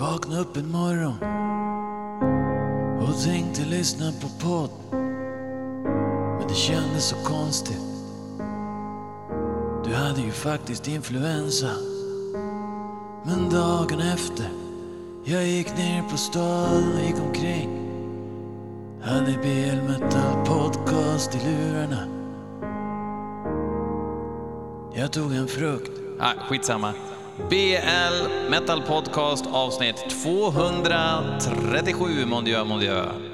vaknade upp en morgon och tänkte lyssna på podd. Men det kändes så konstigt. Du hade ju faktiskt influensa. Men dagen efter, jag gick ner på stan och gick omkring. Hade BL Metal Podcast i lurarna. Jag tog en frukt. Ah, skitsamma. BL Metal Podcast avsnitt 237, mon dieu, mon dieu.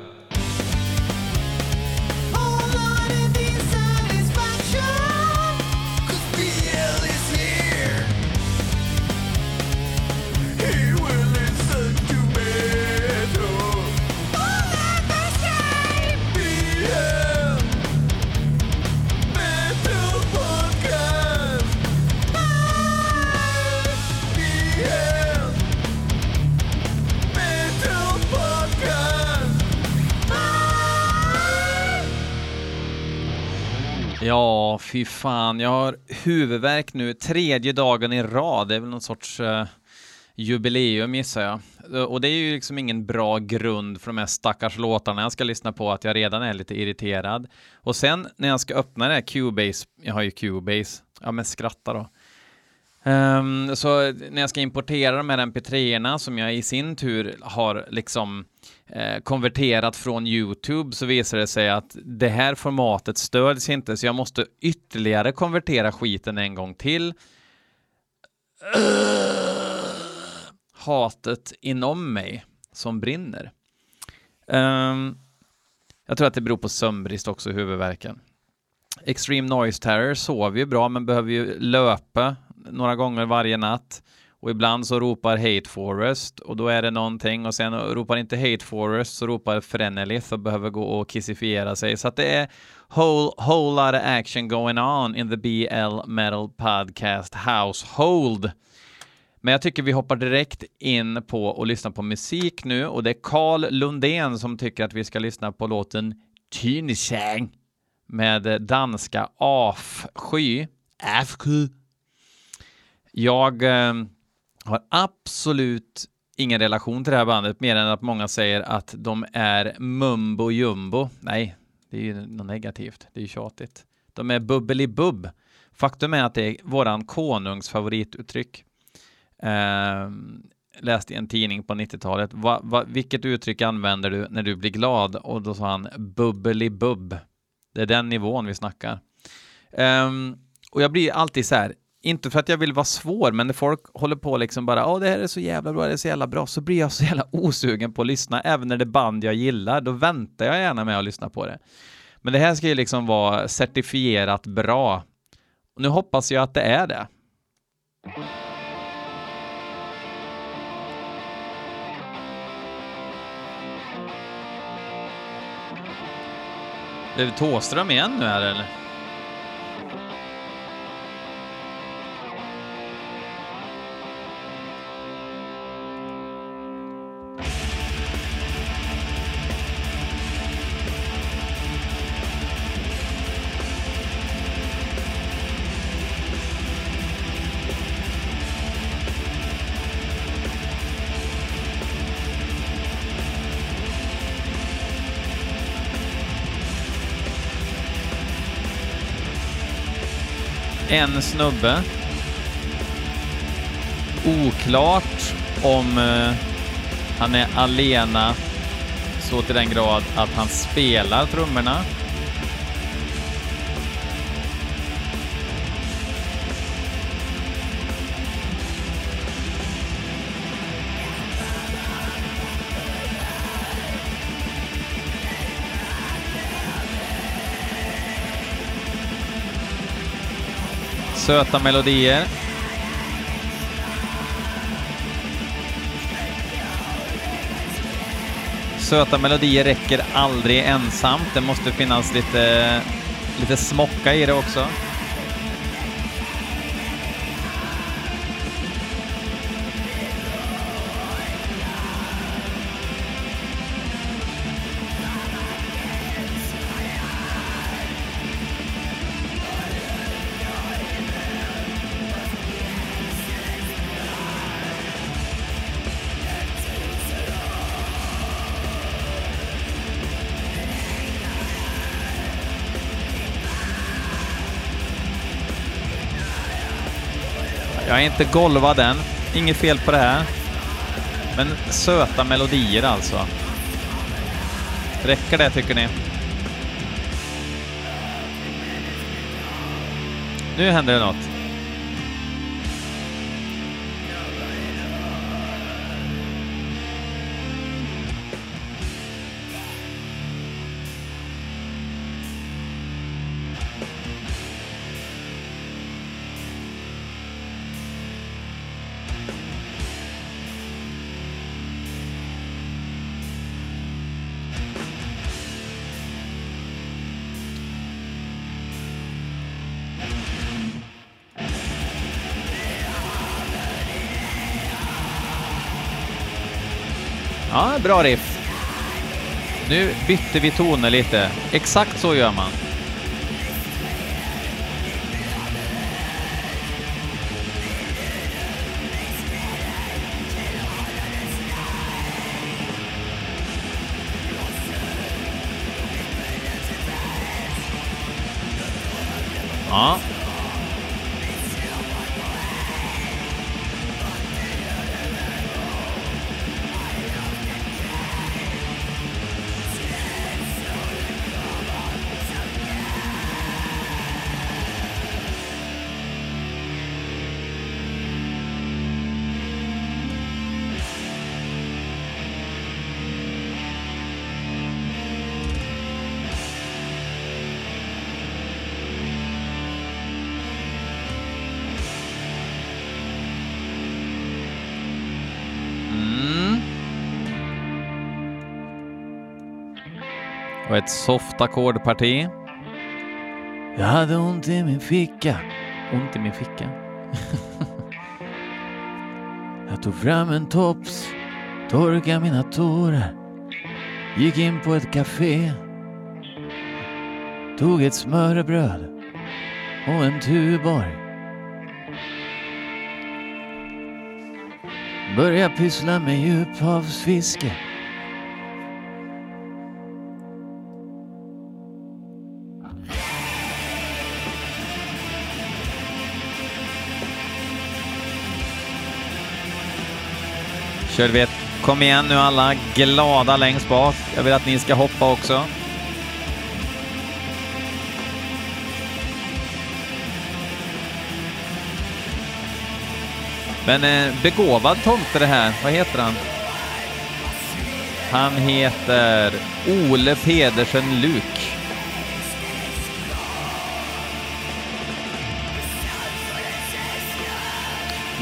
Ja, fy fan. Jag har huvudvärk nu tredje dagen i rad. Det är väl någon sorts uh, jubileum gissar jag. Eh, och det är ju liksom ingen bra grund för de här stackars låtarna jag ska lyssna på, att jag redan är lite irriterad. Och sen när jag ska öppna det här Cubase, jag har ju Cubase, ja men skratta då. Um, så när jag ska importera de här mp3-erna som jag i sin tur har liksom eh, konverterat från Youtube så visar det sig att det här formatet stöds inte så jag måste ytterligare konvertera skiten en gång till. hatet inom mig som brinner. Um, jag tror att det beror på sömnbrist också, huvudvärken. Extreme Noise Terror sover ju bra men behöver ju löpa några gånger varje natt och ibland så ropar Hate Forest och då är det någonting och sen ropar inte Hate Forest så ropar Frenelith och behöver gå och kissifiera sig så att det är whole, whole lot of action going on in the BL Metal Podcast household. Men jag tycker vi hoppar direkt in på och lyssna på musik nu och det är Carl Lundén som tycker att vi ska lyssna på låten Tynisang med danska Afsky. Afsky. Jag eh, har absolut ingen relation till det här bandet mer än att många säger att de är mumbo jumbo. Nej, det är ju något negativt. Det är ju tjatigt. De är bubbelibubb. Faktum är att det är våran konungs favorituttryck. Eh, läste i en tidning på 90-talet. Va, va, vilket uttryck använder du när du blir glad? Och då sa han bubbelibubb. Det är den nivån vi snackar. Eh, och jag blir alltid så här, inte för att jag vill vara svår, men när folk håller på liksom bara, åh det här är så jävla bra, det är så jävla bra, så blir jag så jävla osugen på att lyssna, även när det är band jag gillar, då väntar jag gärna med att lyssna på det. Men det här ska ju liksom vara certifierat bra. Och nu hoppas jag att det är det. Blev det Tåström igen nu här eller? En snubbe. Oklart om eh, han är alena så till den grad att han spelar trummorna. Söta melodier. Söta melodier räcker aldrig ensamt. Det måste finnas lite, lite smocka i det också. Jag är inte golvad än. Inget fel på det här. Men söta melodier alltså. Räcker det tycker ni? Nu händer det något. Bra riff. Nu bytte vi toner lite. Exakt så gör man. Ja. Och ett soft ackordparti. Jag hade ont i min ficka. Ont i min ficka. Jag tog fram en tops, torkade mina tårar. Gick in på ett café. Tog ett smörrebröd och en Tuborg. Började pyssla med djuphavsfiske. Kör vi ett Kom igen nu alla glada längst bak. Jag vill att ni ska hoppa också. Men eh, begåvad tomte det här. Vad heter han? Han heter Ole Pedersen Luk.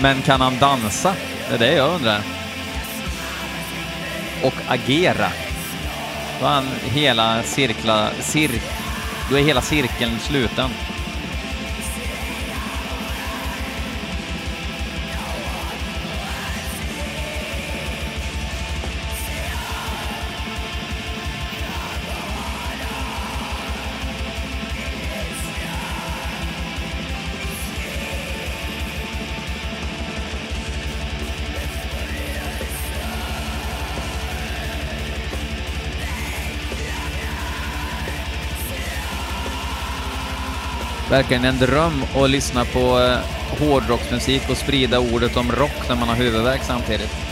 Men kan han dansa? Det är det jag undrar. Och agera. Då är hela cirkla, cir, då är hela cirkeln sluten. Verkligen en dröm att lyssna på eh, hårdrocksmusik och sprida ordet om rock när man har huvudvärk samtidigt.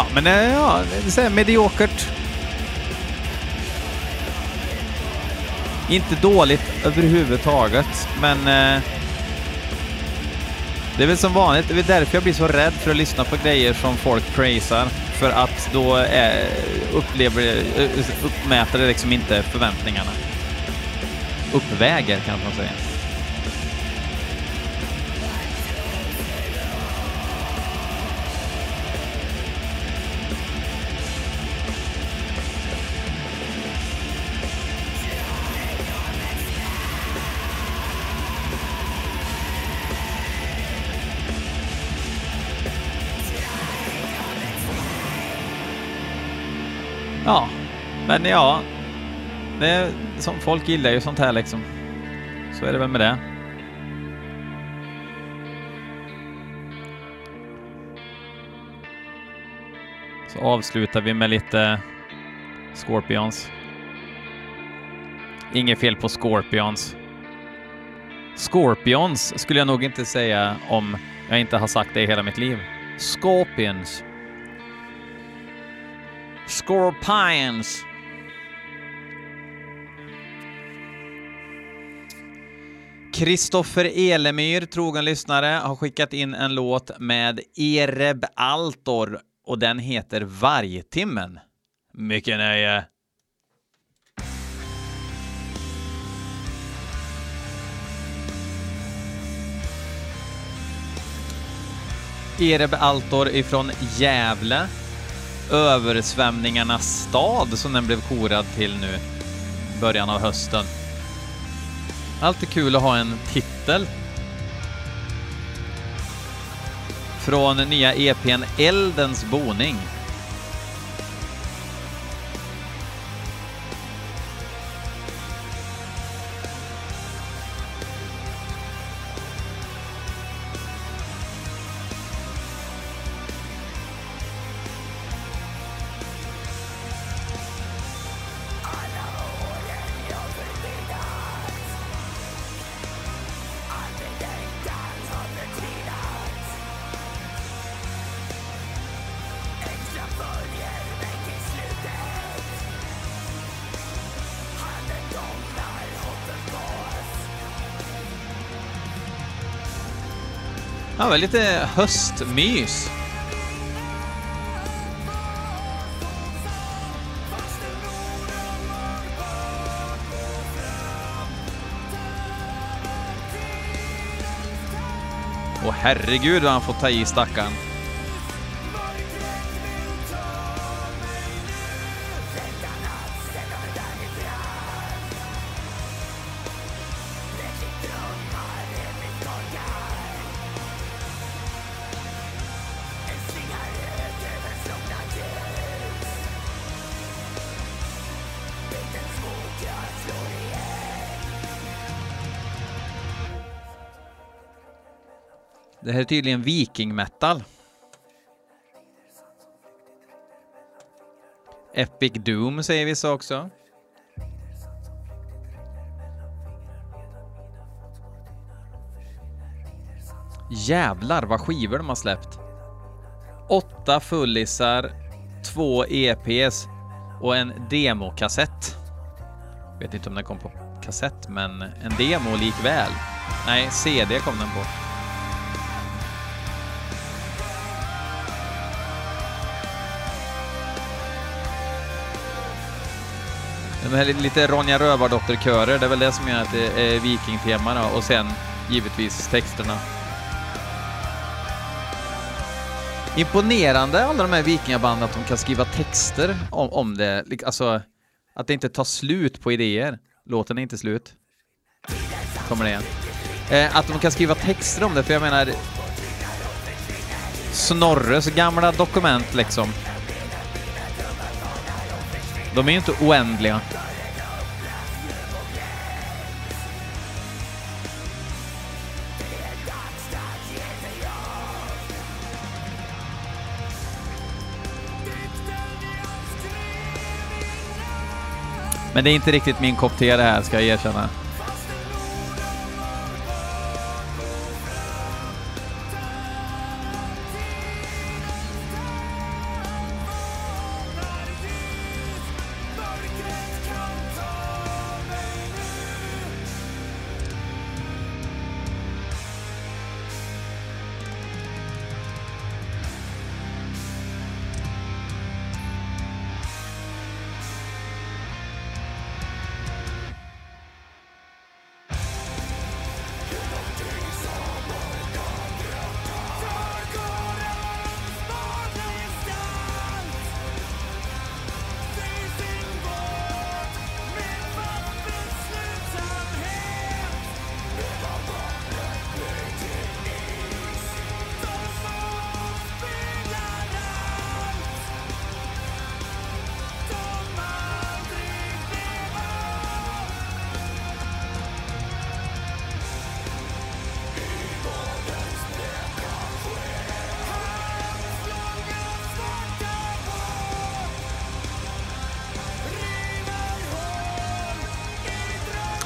Ja, men eh, ja, det är mediokert. Inte dåligt överhuvudtaget, men eh, det är väl som vanligt, det är därför jag blir så rädd för att lyssna på grejer som folk praisar. För att då är, upplever, eh, uppmäter det liksom inte förväntningarna. Uppväger, kan man säga. Men ja. Det är, som folk gillar ju sånt här liksom. Så är det väl med det. Så avslutar vi med lite Scorpions. Inget fel på Scorpions. Scorpions skulle jag nog inte säga om jag inte har sagt det i hela mitt liv. Scorpions. Scorpions. Kristoffer Elemyr, trogen lyssnare, har skickat in en låt med Ereb Altor och den heter Vargtimmen. Mycket nöje! Ereb Altor ifrån Gävle översvämningarnas stad som den blev korad till nu början av hösten. Alltid kul att ha en titel. Från nya EPn Eldens boning. Ja, det lite höstmys. Åh herregud vad han får ta i stackaren. Här är tydligen viking metal. Epic Doom säger vissa också. Jävlar vad skivor de har släppt. Åtta fullisar, två EPs och en demokassett. Vet inte om den kom på kassett, men en demo likväl. Nej, CD kom den på. De här lite Ronja Rövardotter-körer, det är väl det som gör att det är vikingtema då, och sen givetvis texterna. Imponerande alla de här vikingabanden att de kan skriva texter om, om det, alltså att det inte tar slut på idéer. Låten är inte slut. Kommer det igen. Eh, att de kan skriva texter om det, för jag menar Snorres gamla dokument liksom. De är ju inte oändliga. Men det är inte riktigt min kopp te det här, ska jag erkänna.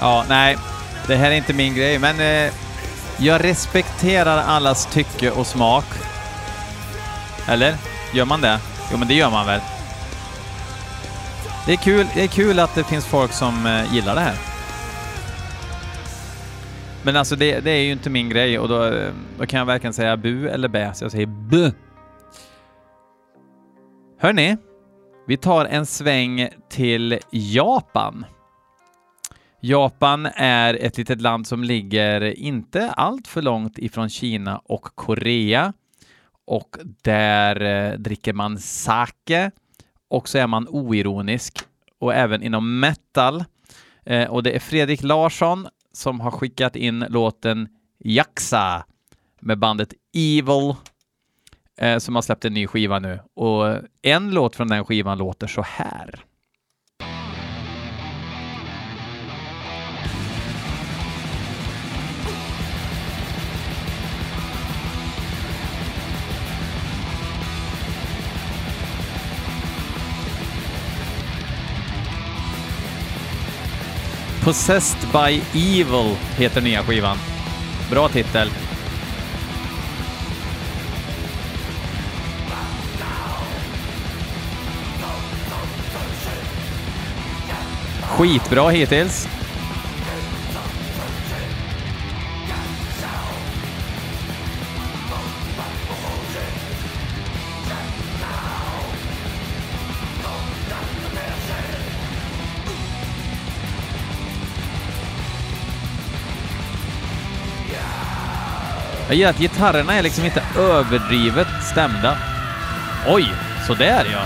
Ja, nej, det här är inte min grej, men eh, jag respekterar allas tycke och smak. Eller? Gör man det? Jo, men det gör man väl? Det är kul, det är kul att det finns folk som eh, gillar det här. Men alltså det, det, är ju inte min grej och då, eh, då kan jag varken säga bu eller bä, så jag säger bu. Hörni, vi tar en sväng till Japan. Japan är ett litet land som ligger inte allt för långt ifrån Kina och Korea och där eh, dricker man sake och så är man oironisk och även inom metal. Eh, och det är Fredrik Larsson som har skickat in låten Jaxa med bandet Evil eh, som har släppt en ny skiva nu. Och en låt från den skivan låter så här. Possessed by Evil heter nya skivan. Bra titel. Skitbra hittills. Jag gillar att gitarrerna är liksom inte överdrivet stämda. Oj, så där ja.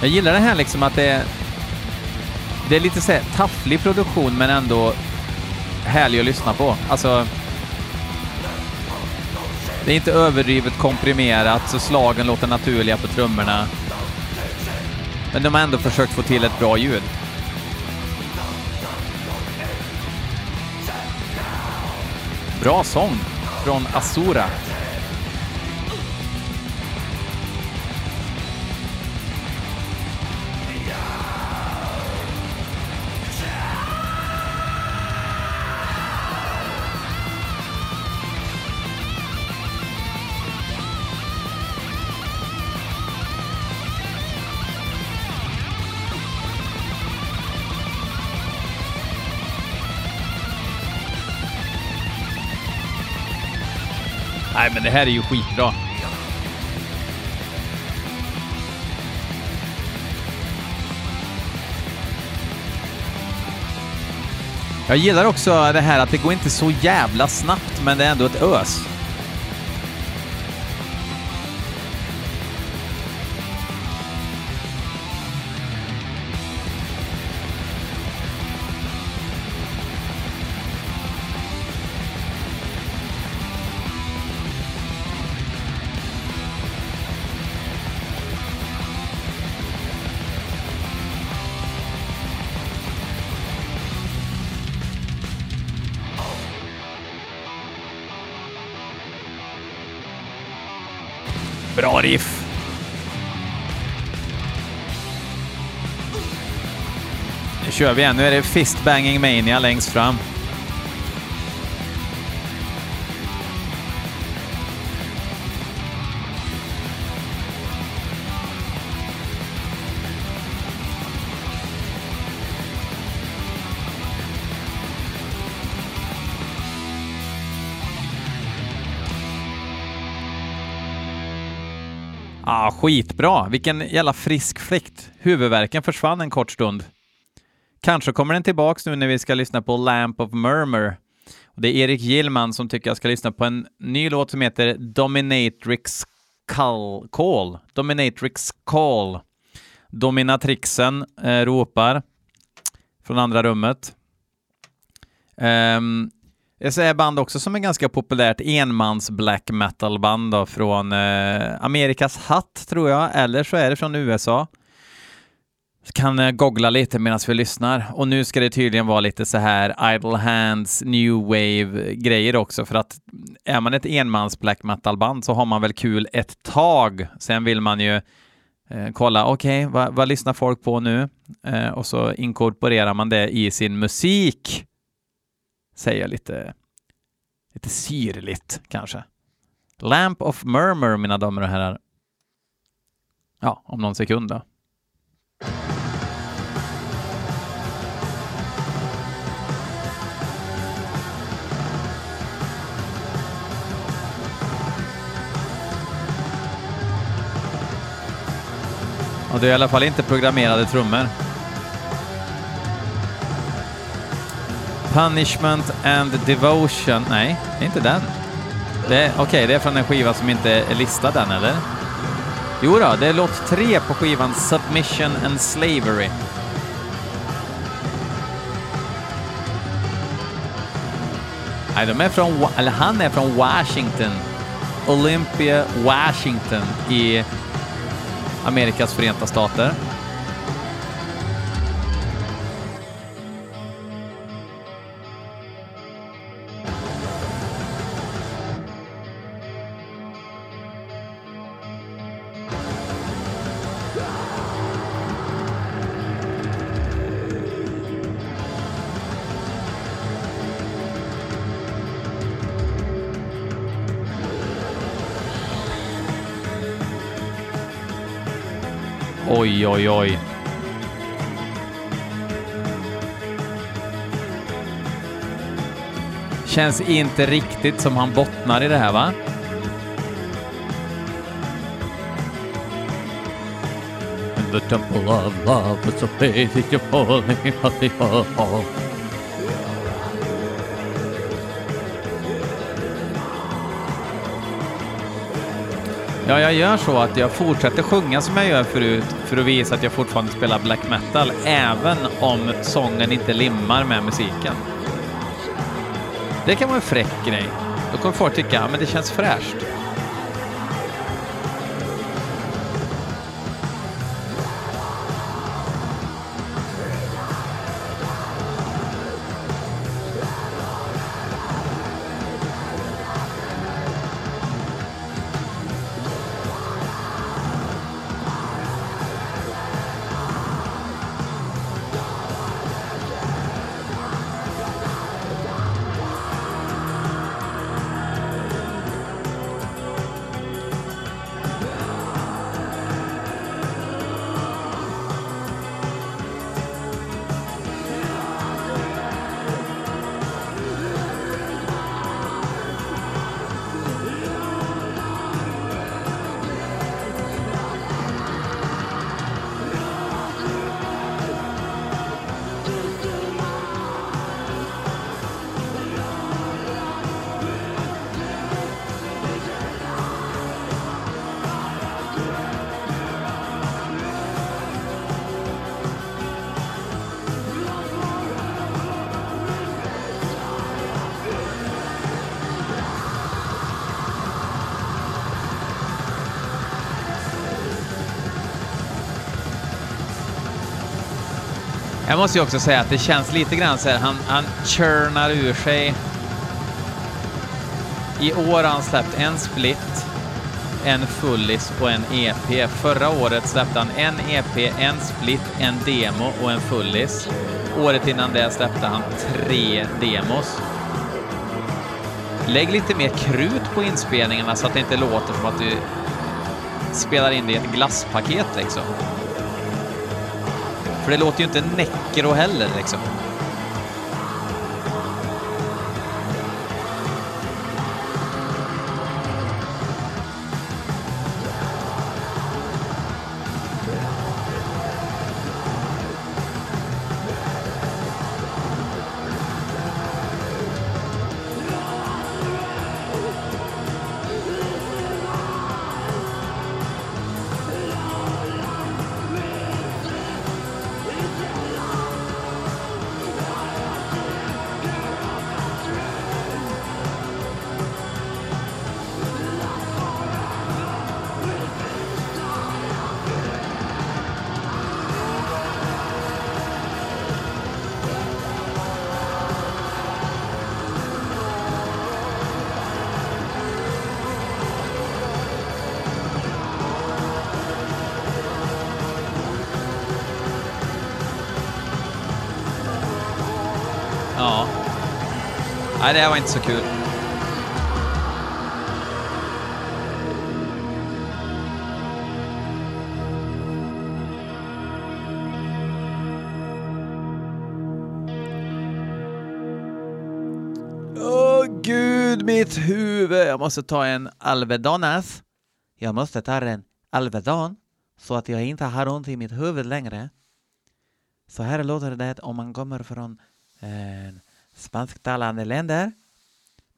Jag gillar det här liksom att det är, det är lite så här tafflig produktion men ändå härlig att lyssna på. Alltså, det är inte överdrivet komprimerat så slagen låter naturliga på trummorna. Men de har ändå försökt få till ett bra ljud. Bra sång från Asura. Nej, men det här är ju skitbra. Jag gillar också det här att det går inte så jävla snabbt, men det är ändå ett ös. Nu kör vi igen. Nu är det Fistbanging Mania längst fram. Ah, skitbra! Vilken jävla frisk fläkt. Huvudvärken försvann en kort stund. Kanske kommer den tillbaks nu när vi ska lyssna på Lamp of Murmur. Det är Erik Gillman som tycker jag ska lyssna på en ny låt som heter Dominatrix Call. Call. Dominatrix Call. Dominatrixen eh, ropar från andra rummet. Um, det är band också som är ganska populärt, enmans black metal band då, från eh, Amerikas hatt tror jag, eller så är det från USA kan eh, googla lite medan vi lyssnar. Och nu ska det tydligen vara lite så här idle hands, new wave-grejer också, för att är man ett enmans black metal-band så har man väl kul ett tag. Sen vill man ju eh, kolla, okej, okay, vad, vad, lyssnar folk på nu? Eh, och så inkorporerar man det i sin musik. Säger jag lite, lite syrligt kanske. Lamp of Murmur, mina damer och herrar. Ja, om någon sekund då. Och det är i alla fall inte programmerade trummor. Punishment and Devotion. Nej, det är inte den. Okej, okay, det är från en skiva som inte är listad än, eller? Jo då, det är låt tre på skivan Submission and Slavery. Nej, de är från, eller han är från Washington. Olympia, Washington i Amerikas förenta stater. Oj, oj, oj. Känns inte riktigt som han bottnar i det här, va? In the temple of love, it's a place that you're falling, Ja, jag gör så att jag fortsätter sjunga som jag gör förut för att visa att jag fortfarande spelar black metal, även om sången inte limmar med musiken. Det kan vara en fräck grej. Då kommer folk tycka, att det känns fräscht. Jag måste ju också säga att det känns lite grann så här, han, han churnar ur sig. I år har han släppt en split, en fullis och en EP. Förra året släppte han en EP, en split, en demo och en fullis. Året innan det släppte han tre demos. Lägg lite mer krut på inspelningarna så att det inte låter som att du spelar in det i ett glasspaket liksom. För det låter ju inte Necro heller liksom. Nej, det här var inte så kul. Åh gud, mitt huvud! Jag måste ta en Alvedonas. Jag måste ta en Alvedon så att jag inte har ont i mitt huvud längre. Så här låter det om man kommer från eh, spansktalande länder.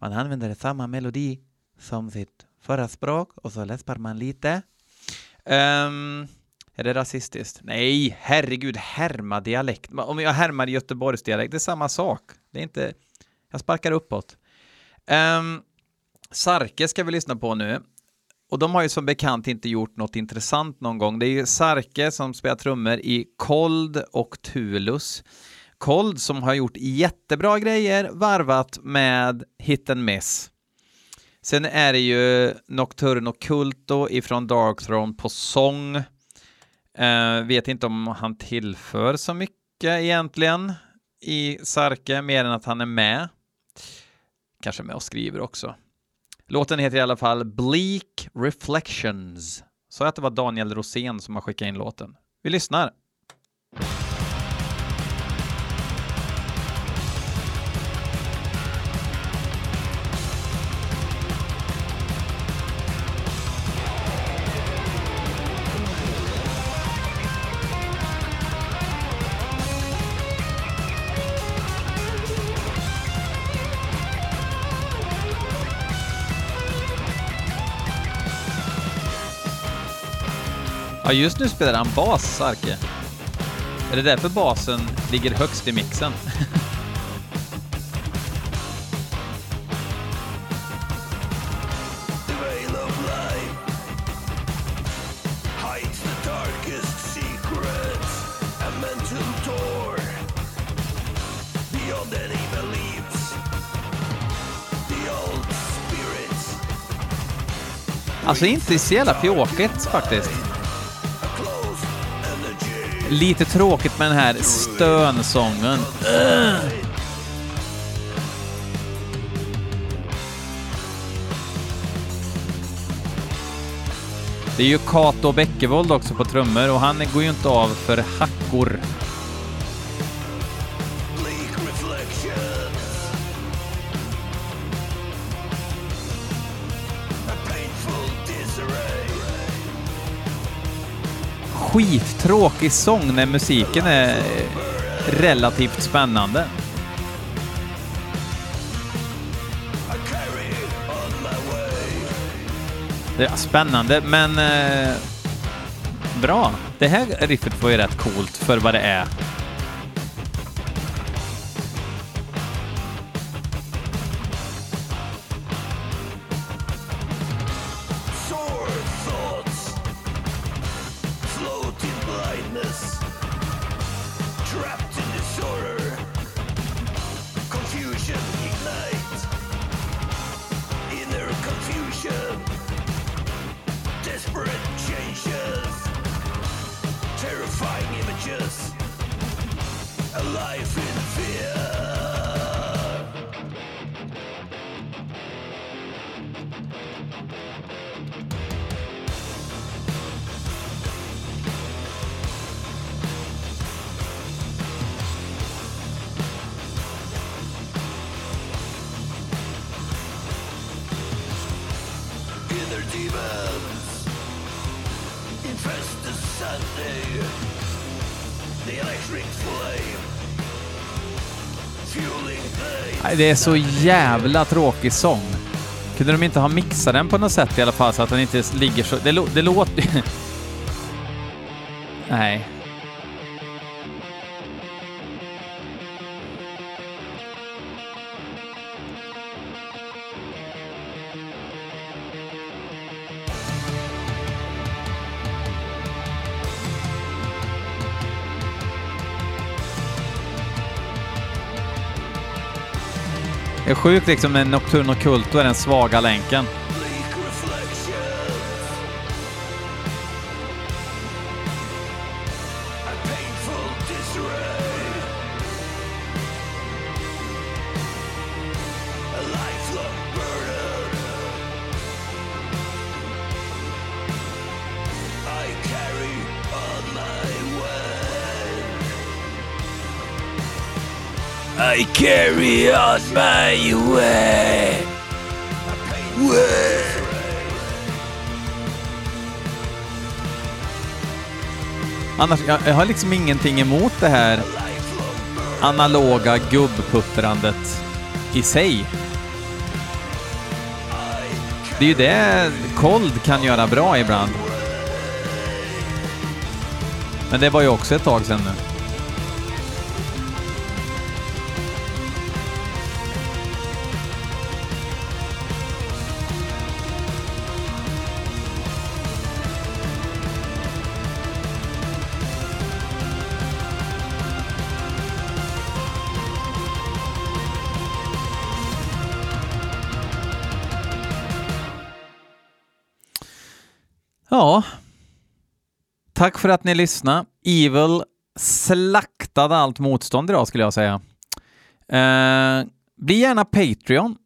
Man använder samma melodi som sitt förra språk och så läspar man lite. Um, är det rasistiskt? Nej, herregud, härma dialekt. Om jag härmar Göteborgs dialekt, det är samma sak. Det är inte... Jag sparkar uppåt. Um, Sarke ska vi lyssna på nu. Och de har ju som bekant inte gjort något intressant någon gång. Det är ju Sarke som spelar trummor i Kold och Tulus. Cold som har gjort jättebra grejer varvat med Hit and Miss. Sen är det ju Nocturno Culto ifrån Darkthrone på sång. Eh, vet inte om han tillför så mycket egentligen i Sarke, mer än att han är med. Kanske med och skriver också. Låten heter i alla fall Bleak Reflections. Så att det var Daniel Rosén som har skickat in låten. Vi lyssnar. Ja, just nu spelar han bas, Sarke. Är det därför basen ligger högst i mixen? Alltså inte så jävla fjåkigt faktiskt. Lite tråkigt med den här stönsången. Det är ju Kato Bäckevold också på trummor och han går ju inte av för hackor. Skittråkig sång när musiken är relativt spännande. Det är spännande, men eh, bra. Det här riffet var ju rätt coolt för vad det är. Det är så jävla tråkig sång. Kunde de inte ha mixat den på något sätt i alla fall så att den inte ligger så... Det, det låter... Nej. är sjukt liksom med Nocturne Occulto är den svaga länken. I carry on my way. way. Annars, jag, jag har liksom ingenting emot det här analoga gubbputtrandet i sig. Det är ju det Cold kan göra bra ibland. Men det var ju också ett tag sedan nu. Ja. Tack för att ni lyssnade. Evil slaktade allt motstånd idag skulle jag säga. Eh, bli gärna Patreon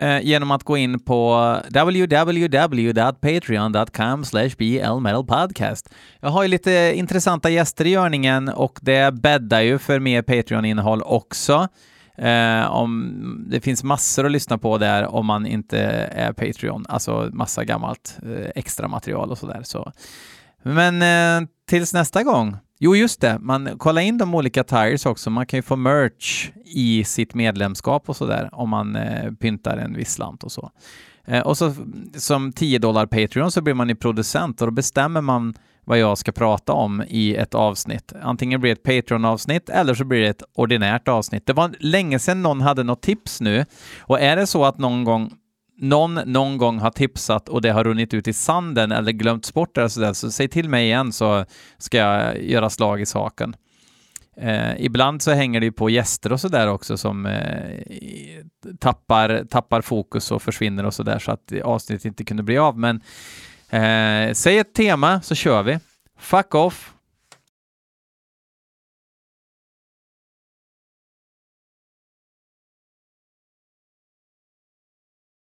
eh, genom att gå in på www.patreon.com blmetalpodcast. Jag har ju lite intressanta gäster i görningen och det bäddar ju för mer Patreon-innehåll också. Eh, om, det finns massor att lyssna på där om man inte är Patreon, alltså massa gammalt eh, extra material och sådär. Så. Men eh, tills nästa gång. Jo, just det, man kollar in de olika tires också. Man kan ju få merch i sitt medlemskap och sådär om man eh, pyntar en viss slant och så. Eh, och så som 10 dollar Patreon så blir man ju producent och då bestämmer man vad jag ska prata om i ett avsnitt. Antingen blir det ett Patreon-avsnitt eller så blir det ett ordinärt avsnitt. Det var länge sedan någon hade något tips nu och är det så att någon gång någon någon gång har tipsat och det har runnit ut i sanden eller glömts bort eller sådär, så säg till mig igen så ska jag göra slag i saken. Eh, ibland så hänger det ju på gäster och sådär också som eh, tappar, tappar fokus och försvinner och sådär så att avsnittet inte kunde bli av. Men Eh, säg ett tema så kör vi. Fuck off,